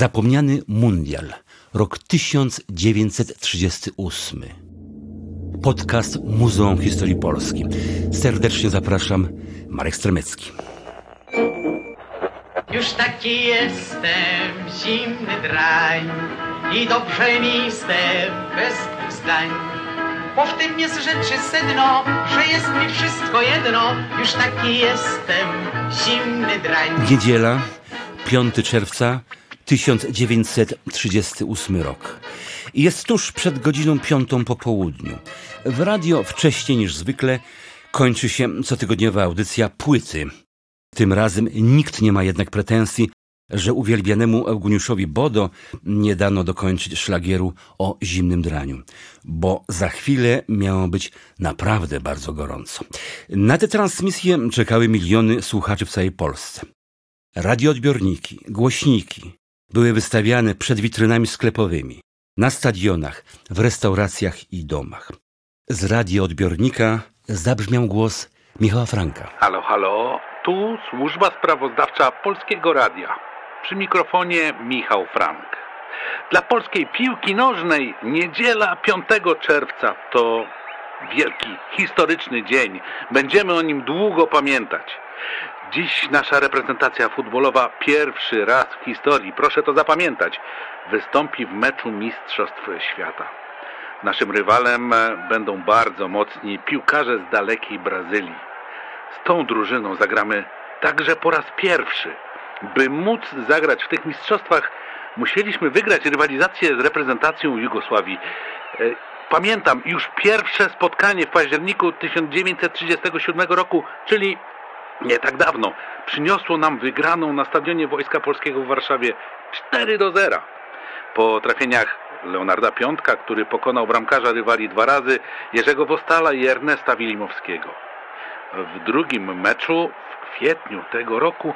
Zapomniany mundial. Rok 1938. Podcast Muzeum Historii Polski. Serdecznie zapraszam, Marek Stremecki. Już taki jestem, zimny drań i dobrze mi z bez zdań. Bo w tym jest rzeczy sedno, że jest mi wszystko jedno. Już taki jestem, zimny drań. Niedziela, 5 czerwca 1938 rok. Jest tuż przed godziną piątą po południu. W radio wcześniej niż zwykle kończy się cotygodniowa audycja płyty. Tym razem nikt nie ma jednak pretensji, że uwielbianemu Eugeniuszowi Bodo nie dano dokończyć szlagieru o zimnym draniu, bo za chwilę miało być naprawdę bardzo gorąco. Na tę transmisję czekały miliony słuchaczy w całej Polsce. Radioodbiorniki, głośniki były wystawiane przed witrynami sklepowymi, na stadionach, w restauracjach i domach. Z radioodbiornika zabrzmiał głos Michała Franka. Halo, halo, tu służba sprawozdawcza Polskiego Radia. Przy mikrofonie Michał Frank. Dla polskiej piłki nożnej niedziela 5 czerwca to wielki, historyczny dzień. Będziemy o nim długo pamiętać. Dziś nasza reprezentacja futbolowa pierwszy raz w historii, proszę to zapamiętać, wystąpi w meczu Mistrzostw Świata. Naszym rywalem będą bardzo mocni piłkarze z dalekiej Brazylii. Z tą drużyną zagramy także po raz pierwszy. By móc zagrać w tych mistrzostwach, musieliśmy wygrać rywalizację z reprezentacją Jugosławii. E, pamiętam już pierwsze spotkanie w październiku 1937 roku, czyli nie tak dawno, przyniosło nam wygraną na stadionie Wojska Polskiego w Warszawie 4 do 0. Po trafieniach Leonarda Piątka, który pokonał bramkarza rywali dwa razy, Jerzego Wostala i Ernesta Wilimowskiego. W drugim meczu w kwietniu tego roku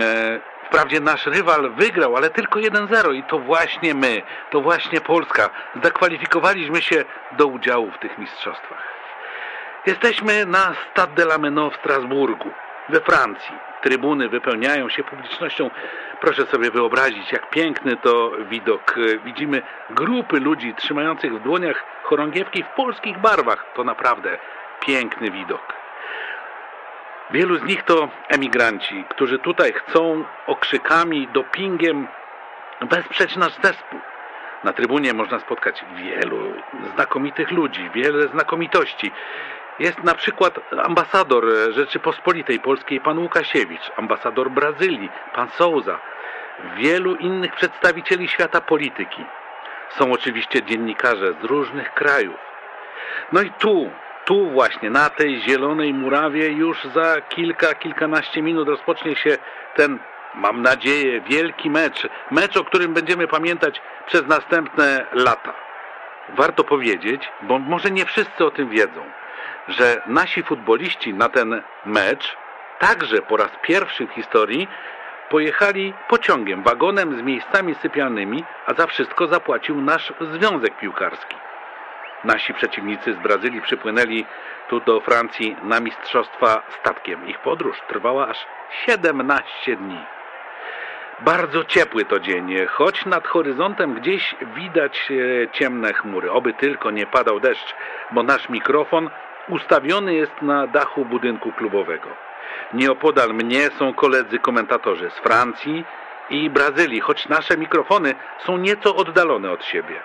e, Wprawdzie nasz rywal wygrał, ale tylko 1-0 i to właśnie my, to właśnie Polska zakwalifikowaliśmy się do udziału w tych mistrzostwach. Jesteśmy na Stade de la Menot w Strasburgu we Francji. Trybuny wypełniają się publicznością. Proszę sobie wyobrazić, jak piękny to widok. Widzimy grupy ludzi trzymających w dłoniach chorągiewki w polskich barwach. To naprawdę piękny widok. Wielu z nich to emigranci, którzy tutaj chcą okrzykami, dopingiem wesprzeć nasz zespół. Na trybunie można spotkać wielu znakomitych ludzi, wiele znakomitości. Jest na przykład ambasador Rzeczypospolitej Polskiej, pan Łukasiewicz, ambasador Brazylii, pan Souza, wielu innych przedstawicieli świata polityki. Są oczywiście dziennikarze z różnych krajów. No i tu, tu właśnie, na tej zielonej murawie już za kilka, kilkanaście minut rozpocznie się ten, mam nadzieję, wielki mecz. Mecz, o którym będziemy pamiętać przez następne lata. Warto powiedzieć, bo może nie wszyscy o tym wiedzą, że nasi futboliści na ten mecz także po raz pierwszy w historii pojechali pociągiem, wagonem z miejscami sypialnymi, a za wszystko zapłacił nasz związek piłkarski. Nasi przeciwnicy z Brazylii przypłynęli tu do Francji na mistrzostwa statkiem. Ich podróż trwała aż 17 dni. Bardzo ciepły to dzień, choć nad horyzontem gdzieś widać e, ciemne chmury. Oby tylko nie padał deszcz, bo nasz mikrofon ustawiony jest na dachu budynku klubowego. Nieopodal mnie są koledzy komentatorzy z Francji i Brazylii, choć nasze mikrofony są nieco oddalone od siebie.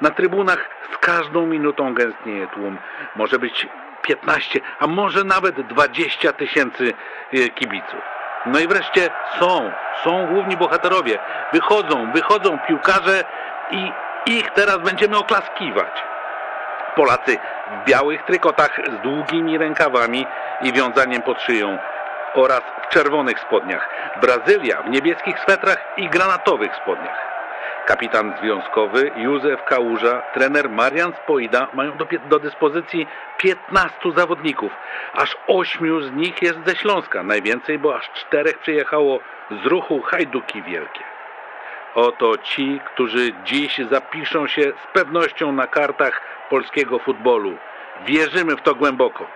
Na trybunach z każdą minutą gęstnieje tłum. Może być 15, a może nawet 20 tysięcy e, kibiców. No i wreszcie są, są główni bohaterowie. Wychodzą, wychodzą piłkarze i ich teraz będziemy oklaskiwać. Polacy w białych trykotach z długimi rękawami i wiązaniem pod szyją oraz w czerwonych spodniach. Brazylia w niebieskich swetrach i granatowych spodniach. Kapitan związkowy Józef Kałuża, trener Marian Spoida mają do, do, dyspozycji 15 zawodników. Aż 8 z nich jest ze Śląska. Najwięcej, bo aż czterech przyjechało z ruchu Hajduki Wielkie. Oto ci, którzy dziś zapiszą się z pewnością na kartach polskiego futbolu. Wierzymy w to głęboko.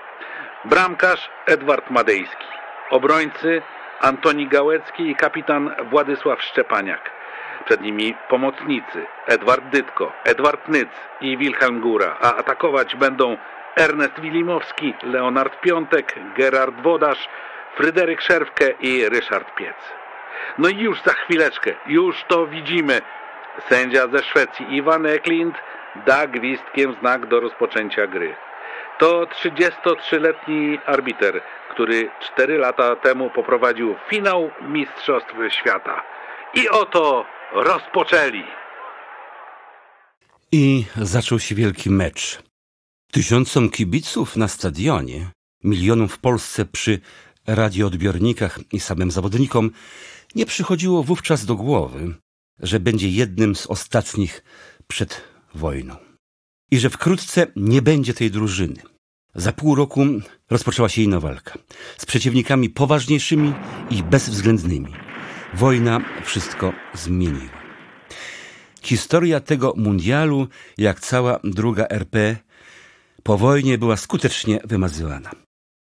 Bramkarz Edward Madejski. Obrońcy Antoni Gałecki i kapitan Władysław Szczepaniak. Przed nimi pomocnicy Edward Dytko, Edward Nyc i Wilhelm Góra, a atakować będą Ernest Wilimowski, Leonard Piątek, Gerard Wodarz, Fryderyk Szerwkę i Ryszard Piec. No i już za chwileczkę, już to widzimy. Sędzia ze Szwecji Iwan Eklind da gwizdkiem znak do rozpoczęcia gry. To 33-letni arbiter, który 4 lata temu poprowadził finał Mistrzostw Świata. I oto rozpoczęli. I zaczął się wielki mecz. Tysiącom kibiców na stadionie, milionom w Polsce przy radioodbiornikach i samym zawodnikom nie przychodziło wówczas do głowy, że będzie jednym z ostatnich przed wojną. I że wkrótce nie będzie tej drużyny. Za pół roku rozpoczęła się inna walka. Z przeciwnikami poważniejszymi i bezwzględnymi. Wojna wszystko zmieniła. Historia tego mundialu, jak cała druga RP, po wojnie była skutecznie wymazywana.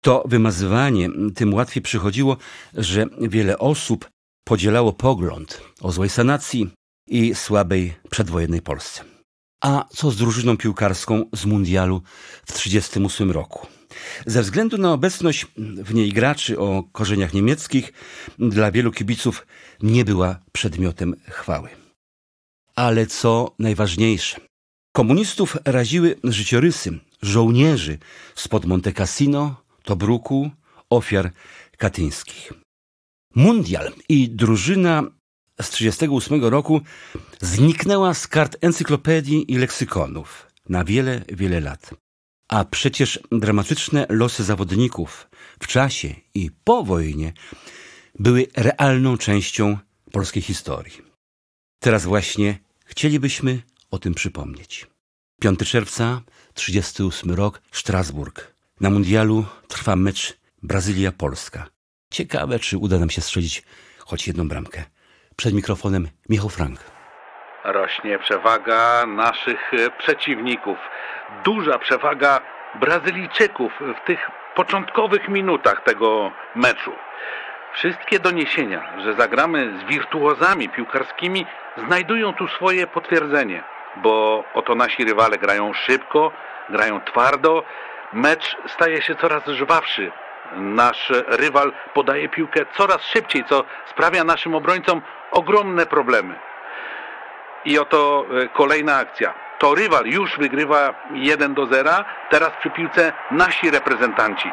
To wymazywanie tym łatwiej przychodziło, że wiele osób podzielało pogląd o złej sanacji i słabej przedwojennej Polsce. A co z drużyną piłkarską z mundialu w 1938 roku? Ze względu na obecność w niej graczy o korzeniach niemieckich, dla wielu kibiców nie była przedmiotem chwały. Ale co najważniejsze, komunistów raziły życiorysy żołnierzy spod Monte Cassino, Tobruku, ofiar katyńskich. Mundial i drużyna z 1938 roku zniknęła z kart encyklopedii i leksykonów na wiele, wiele lat. A przecież dramatyczne losy zawodników w czasie i po wojnie były realną częścią polskiej historii. Teraz właśnie chcielibyśmy o tym przypomnieć. 5 czerwca, 38 rok, Strasburg. Na mundialu trwa mecz Brazylia-Polska. Ciekawe, czy uda nam się strzelić choć jedną bramkę. Przed mikrofonem Michał Frank. Rośnie przewaga naszych przeciwników. Duża przewaga Brazylijczyków w tych początkowych minutach tego meczu. Wszystkie doniesienia, że zagramy z wirtuozami piłkarskimi, znajdują tu swoje potwierdzenie, bo oto nasi rywale grają szybko, grają twardo, mecz staje się coraz żwawszy. Nasz rywal podaje piłkę coraz szybciej, co sprawia naszym obrońcom ogromne problemy. I oto e, kolejna akcja. To rywal już wygrywa 1 do 0. Teraz przy piłce nasi reprezentanci.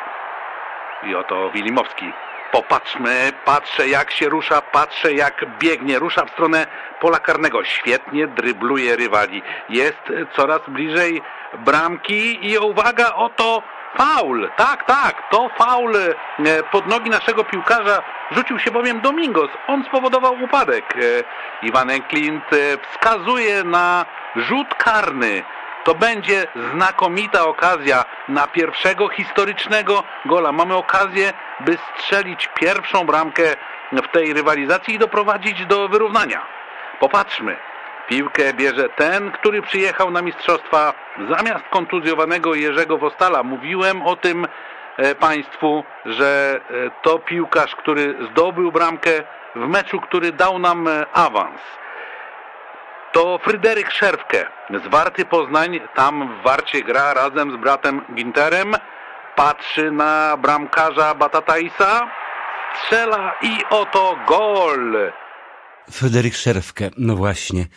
I oto Wilimowski. Popatrzmy, patrzę jak się rusza, patrzę jak biegnie, rusza w stronę pola karnego. Świetnie drybluje rywali. Jest coraz bliżej bramki i uwaga, oto faul. Tak, tak, to faul e, pod nogi naszego piłkarza. Rzucił się bowiem Domingos. On spowodował upadek. E, Iwan Enklint e, wskazuje na rzut karny. To będzie znakomita okazja na pierwszego historycznego gola. Mamy okazję, by strzelić pierwszą bramkę w tej rywalizacji i doprowadzić do wyrównania. Popatrzmy. Piłkę bierze ten, który przyjechał na mistrzostwa zamiast kontuzjowanego Jerzego Wostala. Mówiłem o tym e, Państwu, że e, to piłkarz, który zdobył bramkę w meczu, który dał nam e, awans. To Fryderyk Szerwkę z Warty Poznań, tam w Warcie gra razem z bratem Ginterem, patrzy na bramkarza Batataisa, strzela i oto gol! Fryderyk Szerwkę, no właśnie,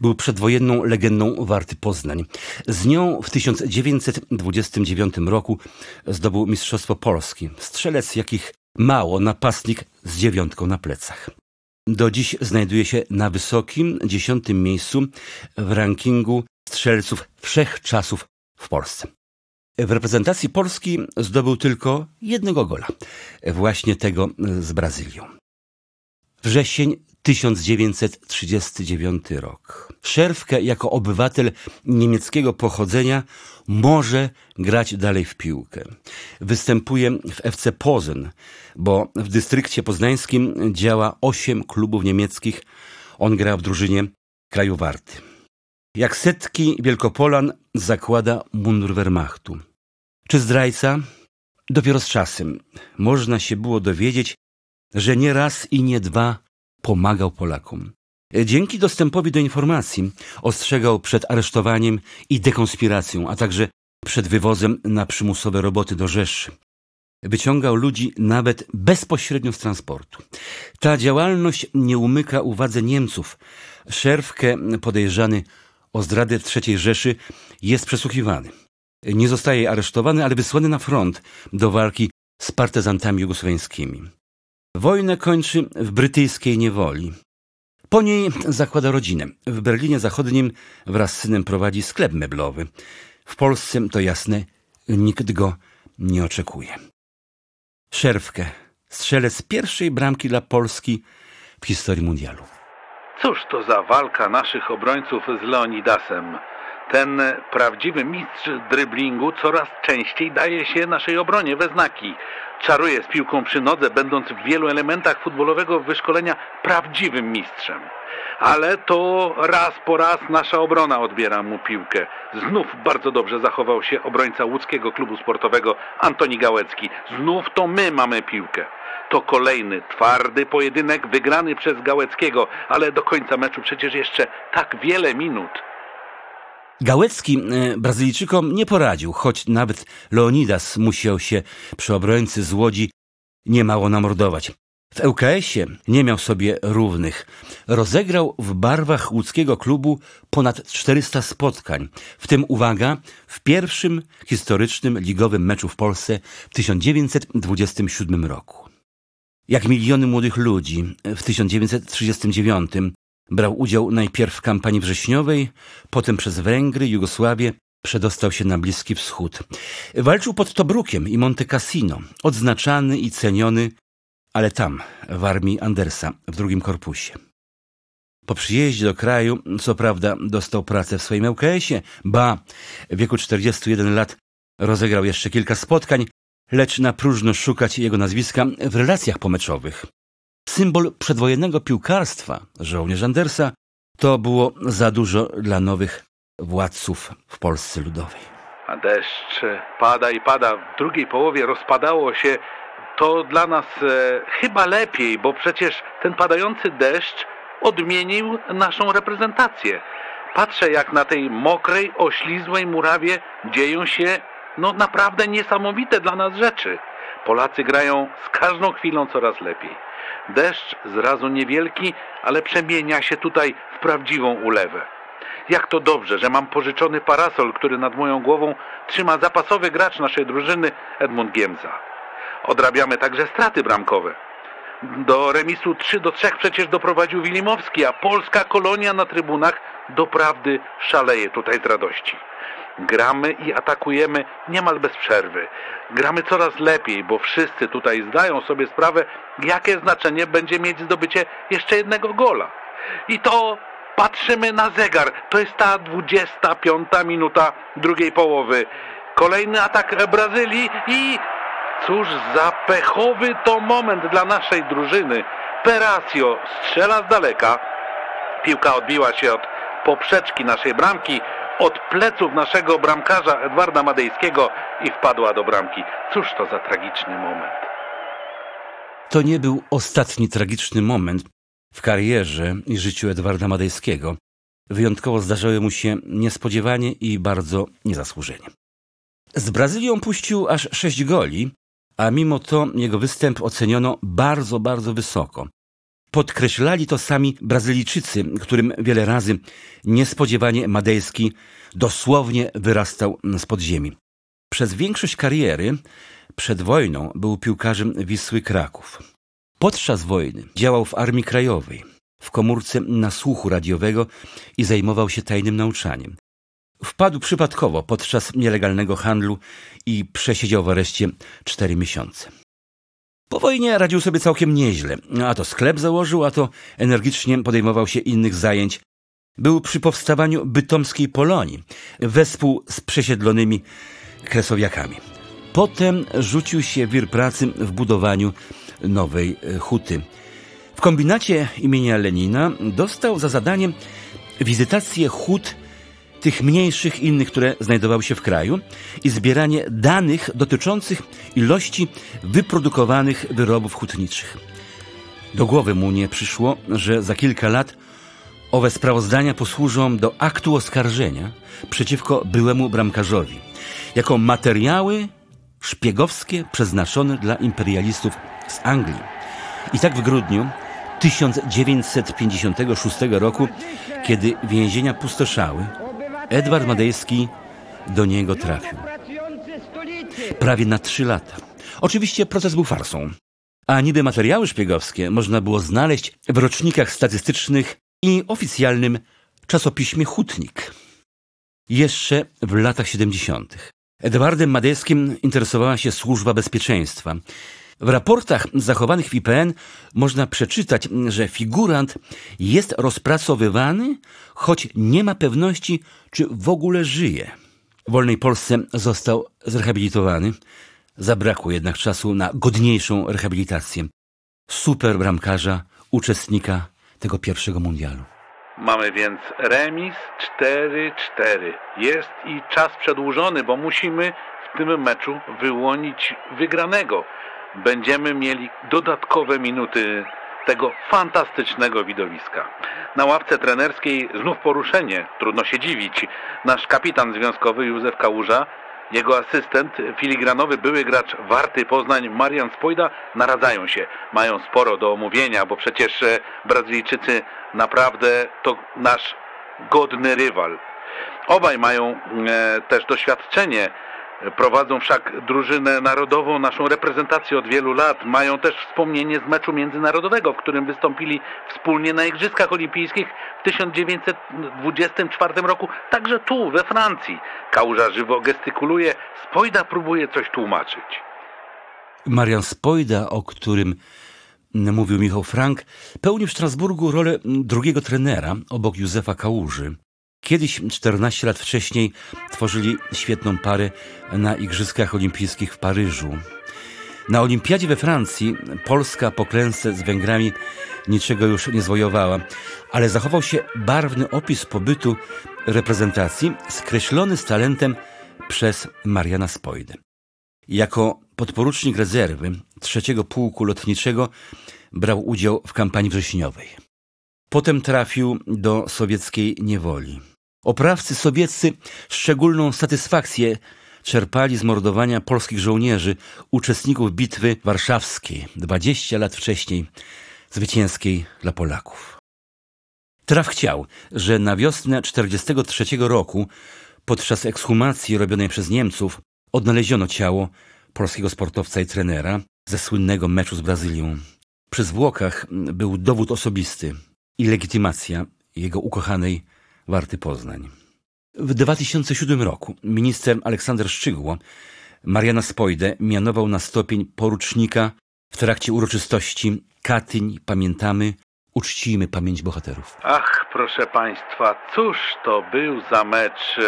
był przedwojenną legendą Warty Poznań. Z nią w 1929 roku zdobył Mistrzostwo Polski. Strzelec jakich mało, napastnik z dziewiątką na plecach. Do dziś znajduje się na wysokim, dziesiątym miejscu w rankingu strzelców wszechczasów w Polsce. W reprezentacji Polski zdobył tylko jednego gola, właśnie tego z Brazylią. Wrzesień 1939 rok. Szerwkę jako obywatel niemieckiego pochodzenia może grać dalej w piłkę. Występuje w FC Pozen, bo w dystrykcie poznańskim działa osiem klubów niemieckich. On gra w drużynie kraju Warty. Jak setki Wielkopolan zakłada mundur Wehrmachtu. Czy zdrajca? Dopiero z czasem można się było dowiedzieć, że nie raz i nie dwa pomagał Polakom. Dzięki dostępowi do informacji ostrzegał przed aresztowaniem i dekonspiracją, a także przed wywozem na przymusowe roboty do Rzeszy. Wyciągał ludzi nawet bezpośrednio z transportu. Ta działalność nie umyka uwadze Niemców. Szerwkę podejrzany o zdradę III Rzeszy jest przesłuchiwany. Nie zostaje aresztowany, ale wysłany na front do walki z partyzantami jugosłowiańskimi. Wojnę kończy w brytyjskiej niewoli. Po niej zakłada rodzinę. W Berlinie Zachodnim wraz z synem prowadzi sklep meblowy. W Polsce, to jasne, nikt go nie oczekuje. Szerwkę, strzelec pierwszej bramki dla Polski w historii mundialu. Cóż to za walka naszych obrońców z Leonidasem. Ten prawdziwy mistrz dryblingu coraz częściej daje się naszej obronie we znaki. Czaruje z piłką przy nodze, będąc w wielu elementach futbolowego wyszkolenia prawdziwym mistrzem. Ale to raz po raz nasza obrona odbiera mu piłkę. Znów bardzo dobrze zachował się obrońca łódzkiego klubu sportowego Antoni Gałecki. Znów to my mamy piłkę. To kolejny twardy pojedynek wygrany przez Gałeckiego, ale do końca meczu przecież jeszcze tak wiele minut. Gałecki e, Brazylijczykom nie poradził, choć nawet Leonidas musiał się przy obrońcy z Łodzi niemało namordować. W ŁKS-ie nie miał sobie równych. Rozegrał w barwach łódzkiego klubu ponad 400 spotkań, w tym uwaga, w pierwszym historycznym ligowym meczu w Polsce w 1927 roku. Jak miliony młodych ludzi w 1939 brał udział najpierw w kampanii wrześniowej, potem przez Węgry, Jugosławię, przedostał się na Bliski Wschód. Walczył pod Tobrukiem i Monte Cassino, odznaczany i ceniony, ale tam, w armii Andersa, w drugim korpusie. Po przyjeździe do kraju, co prawda, dostał pracę w swoim ŁKS-ie, ba, w wieku 41 lat rozegrał jeszcze kilka spotkań, lecz na próżno szukać jego nazwiska w relacjach pomeczowych. Symbol przedwojennego piłkarstwa, żołnierz Andersa, to było za dużo dla nowych władców w Polsce Ludowej. A deszcz pada i pada. W drugiej połowie rozpadało się to dla nas e, chyba lepiej, bo przecież ten padający deszcz odmienił naszą reprezentację. Patrzę, jak na tej mokrej, oślizłej murawie dzieją się no naprawdę niesamowite dla nas rzeczy. Polacy grają z każdą chwilą coraz lepiej. Deszcz zrazu niewielki, ale przemienia się tutaj w prawdziwą ulewę. Jak to dobrze, że mam pożyczony parasol, który nad moją głową trzyma zapasowy gracz naszej drużyny Edmund Giemza. Odrabiamy także straty bramkowe. Do remisu 3 do 3 przecież doprowadził Wilimowski, a polska kolonia na trybunach doprawdy szaleje tutaj z radości. Gramy i atakujemy niemal bez przerwy. Gramy coraz lepiej, bo wszyscy tutaj zdają sobie sprawę, jakie znaczenie będzie mieć zdobycie jeszcze jednego gola. I to patrzymy na zegar. To jest ta 25 minuta drugiej połowy. Kolejny atak Brazylii i cóż za pechowy to moment dla naszej drużyny. Peracio strzela z daleka. Piłka odbiła się od poprzeczki naszej bramki od pleców naszego bramkarza Edwarda Madejskiego i wpadła do bramki. Cóż to za tragiczny moment. To nie był ostatni tragiczny moment w karierze i życiu Edwarda Madejskiego. Wyjątkowo zdarzały mu się niespodziewanie i bardzo niezasłużenie. Z Brazylią puścił aż sześć goli, a mimo to jego występ oceniono bardzo, bardzo wysoko. Podkreślali to sami Brazylijczycy, którym wiele razy niespodziewanie Madejski dosłownie wyrastał z podziemi. Przez większość kariery przed wojną był piłkarzem Wisły Kraków. Podczas wojny działał w Armii Krajowej, w komórce nasłuchu radiowego i zajmował się tajnym nauczaniem. Wpadł przypadkowo podczas nielegalnego handlu i przesiedział w areszcie cztery miesiące. Po wojnie radził sobie całkiem nieźle. A to sklep założył, a to energicznie podejmował się innych zajęć. Był przy powstawaniu bytomskiej Polonii, wespół z przesiedlonymi kresowiakami. Potem rzucił się wir pracy w budowaniu nowej e, huty. W kombinacie imienia Lenina dostał za zadanie wizytację hut tych mniejszych innych, które znajdowały się w kraju i zbieranie danych dotyczących ilości wyprodukowanych wyrobów hutniczych. Do głowy mu nie przyszło, że za kilka lat Owe sprawozdania posłużą do aktu oskarżenia przeciwko byłemu bramkarzowi, jako materiały szpiegowskie przeznaczone dla imperialistów z Anglii. I tak w grudniu 1956 roku, kiedy więzienia pustoszały, Edward Madejski do niego trafił. Prawie na trzy lata. Oczywiście proces był farsą. A niby materiały szpiegowskie można było znaleźć w rocznikach statystycznych i oficjalnym czasopiśmie Hutnik. Jeszcze w latach 70. Edwardem Madejskim interesowała się służba bezpieczeństwa. W raportach zachowanych w IPN można przeczytać, że figurant jest rozpracowywany, choć nie ma pewności, czy w ogóle żyje. W wolnej Polsce został zrehabilitowany. Zabrakło jednak czasu na godniejszą rehabilitację. Super bramkarza, uczestnika tego pierwszego mundialu. Mamy więc remis 4-4. Jest i czas przedłużony, bo musimy w tym meczu wyłonić wygranego. Będziemy mieli dodatkowe minuty tego fantastycznego widowiska. Na ławce trenerskiej znów poruszenie, trudno się dziwić. Nasz kapitan związkowy Józef Kałuża, jego asystent, filigranowy były gracz Warty Poznań Marian Spojda naradzają się. Mają sporo do omówienia, bo przecież e, Brazylijczycy naprawdę to nasz godny rywal. Obaj mają e, też doświadczenie Prowadzą wszak drużynę narodową, naszą reprezentację od wielu lat. Mają też wspomnienie z meczu międzynarodowego, w którym wystąpili wspólnie na Igrzyskach Olimpijskich w 1924 roku, także tu, we Francji. Kałuża żywo gestykuluje, Spojda próbuje coś tłumaczyć. Marian Spojda, o którym mówił Michał Frank, pełnił w Strasburgu rolę drugiego trenera obok Józefa Kałuży. Kiedyś, 14 lat wcześniej, tworzyli świetną parę na Igrzyskach Olimpijskich w Paryżu. Na Olimpiadzie we Francji Polska po klęsce z Węgrami niczego już nie zwojowała, ale zachował się barwny opis pobytu reprezentacji, skreślony z talentem przez Mariana Spojdę. Jako podporucznik rezerwy trzeciego pułku lotniczego brał udział w kampanii wrześniowej. Potem trafił do sowieckiej niewoli. Oprawcy sowieccy szczególną satysfakcję czerpali z mordowania polskich żołnierzy, uczestników bitwy warszawskiej 20 lat wcześniej, zwycięskiej dla Polaków. Traf chciał, że na wiosnę 1943 roku, podczas ekshumacji robionej przez Niemców, odnaleziono ciało polskiego sportowca i trenera ze słynnego meczu z Brazylią. Przy zwłokach był dowód osobisty i legitymacja jego ukochanej Warty Poznań. W 2007 roku minister Aleksander Szczygło Mariana Spojdę mianował na stopień porucznika w trakcie uroczystości Katyń Pamiętamy, uczcijmy pamięć bohaterów. Ach, proszę Państwa, cóż to był za mecz.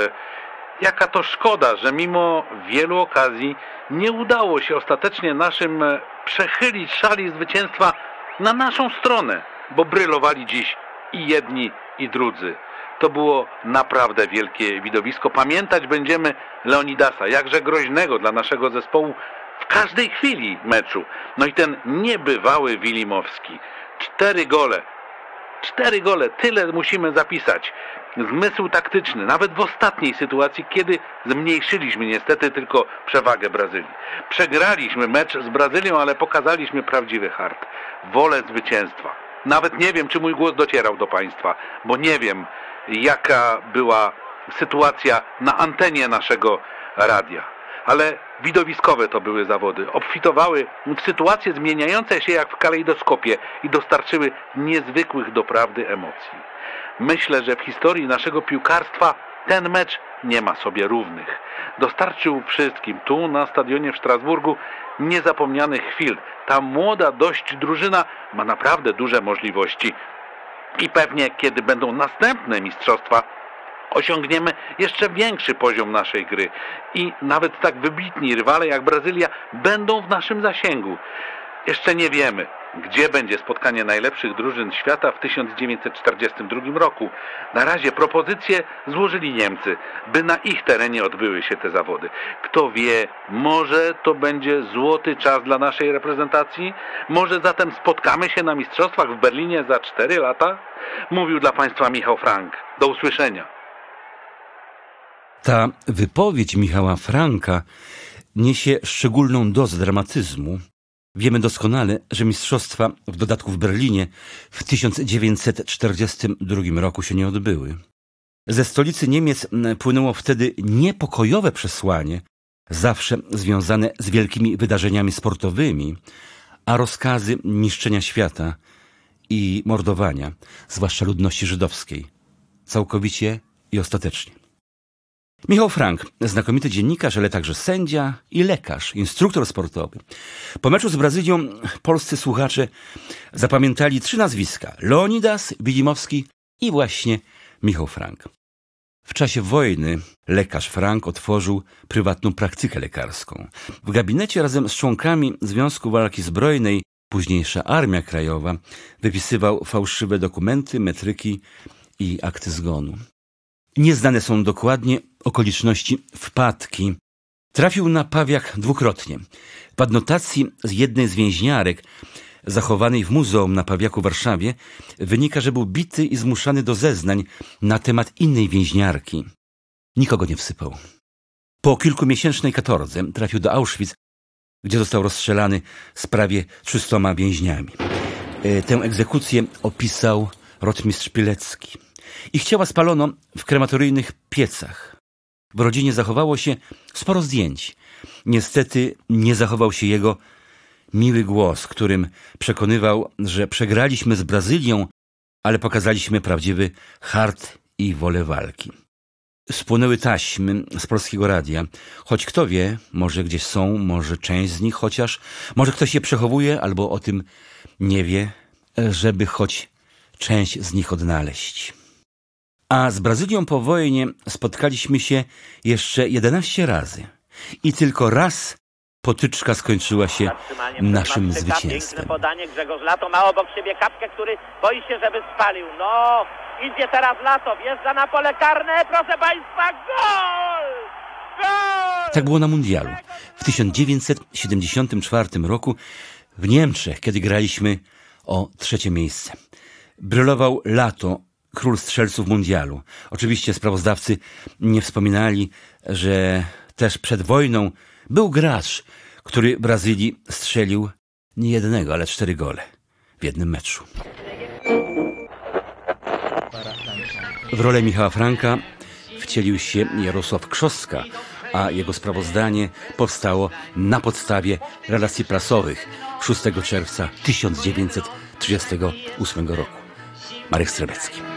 Jaka to szkoda, że mimo wielu okazji nie udało się ostatecznie naszym przechylić szali zwycięstwa na naszą stronę, bo brylowali dziś i jedni, i drudzy. To było naprawdę wielkie widowisko. Pamiętać będziemy Leonidasa, jakże groźnego dla naszego zespołu w każdej chwili meczu. No i ten niebywały Wilimowski. Cztery gole. Cztery gole, tyle musimy zapisać. Zmysł taktyczny, nawet w ostatniej sytuacji, kiedy zmniejszyliśmy niestety tylko przewagę Brazylii. Przegraliśmy mecz z Brazylią, ale pokazaliśmy prawdziwy hart. Wolę zwycięstwa. Nawet nie wiem, czy mój głos docierał do Państwa, bo nie wiem, jaka była sytuacja na antenie naszego radia. Ale widowiskowe to były zawody. Obfitowały w sytuacje zmieniające się jak w kalejdoskopie i dostarczyły niezwykłych doprawdy emocji. Myślę, że w historii naszego piłkarstwa ten mecz nie ma sobie równych. Dostarczył wszystkim tu na stadionie w Strasburgu niezapomnianych chwil. Ta młoda dość drużyna ma naprawdę duże możliwości. I pewnie, kiedy będą następne mistrzostwa, osiągniemy jeszcze większy poziom naszej gry. I nawet tak wybitni rywale jak Brazylia będą w naszym zasięgu. Jeszcze nie wiemy, gdzie będzie spotkanie najlepszych drużyn świata w 1942 roku. Na razie propozycje złożyli Niemcy, by na ich terenie odbyły się te zawody. Kto wie, może to będzie złoty czas dla naszej reprezentacji? Może zatem spotkamy się na mistrzostwach w Berlinie za 4 lata? Mówił dla Państwa Michał Frank. Do usłyszenia. Ta wypowiedź Michała Franka niesie szczególną dozę dramatyzmu. Wiemy doskonale, że mistrzostwa, w dodatku w Berlinie, w 1942 roku się nie odbyły. Ze stolicy Niemiec płynęło wtedy niepokojowe przesłanie, zawsze związane z wielkimi wydarzeniami sportowymi, a rozkazy niszczenia świata i mordowania, zwłaszcza ludności żydowskiej, całkowicie i ostatecznie. Michał Frank, znakomity dziennikarz, ale także sędzia i lekarz, instruktor sportowy. Po meczu z Brazylią polscy słuchacze zapamiętali trzy nazwiska: Leonidas, Widimowski i właśnie Michał Frank. W czasie wojny lekarz Frank otworzył prywatną praktykę lekarską. W gabinecie razem z członkami Związku Walki Zbrojnej, późniejsza Armia Krajowa, wypisywał fałszywe dokumenty, metryki i akty zgonu. Nieznane są dokładnie okoliczności wpadki. Trafił na pawiak dwukrotnie. W adnotacji z jednej z więźniarek, zachowanej w muzeum na Pawiaku w Warszawie, wynika, że był bity i zmuszany do zeznań na temat innej więźniarki. Nikogo nie wsypał. Po kilkumiesięcznej katordze trafił do Auschwitz, gdzie został rozstrzelany z prawie trzystoma więźniami. E, tę egzekucję opisał rotmistrz Pilecki. Ich ciała spalono w krematoryjnych piecach. W rodzinie zachowało się sporo zdjęć. Niestety nie zachował się jego miły głos, którym przekonywał, że przegraliśmy z Brazylią, ale pokazaliśmy prawdziwy hart i wolę walki. Spłonęły taśmy z polskiego radia, choć kto wie, może gdzieś są, może część z nich chociaż, może ktoś je przechowuje albo o tym nie wie, żeby choć część z nich odnaleźć. A z Brazylią po wojnie spotkaliśmy się jeszcze 11 razy. I tylko raz potyczka skończyła się naszym zwycięstwem. podanie Grzegorz Lato ma obok siebie kapkę, który boi się, żeby spalił. No, idzie teraz Lato, wjeżdża na pole karne, proszę Państwa, gol! Gol! Tak było na mundialu. W 1974 roku w Niemczech, kiedy graliśmy o trzecie miejsce. Brylował Lato król strzelców mundialu. Oczywiście sprawozdawcy nie wspominali, że też przed wojną był gracz, który Brazylii strzelił nie jednego, ale cztery gole w jednym meczu. W rolę Michała Franka wcielił się Jarosław Krzoska, a jego sprawozdanie powstało na podstawie relacji prasowych 6 czerwca 1938 roku. Marek Strebecki.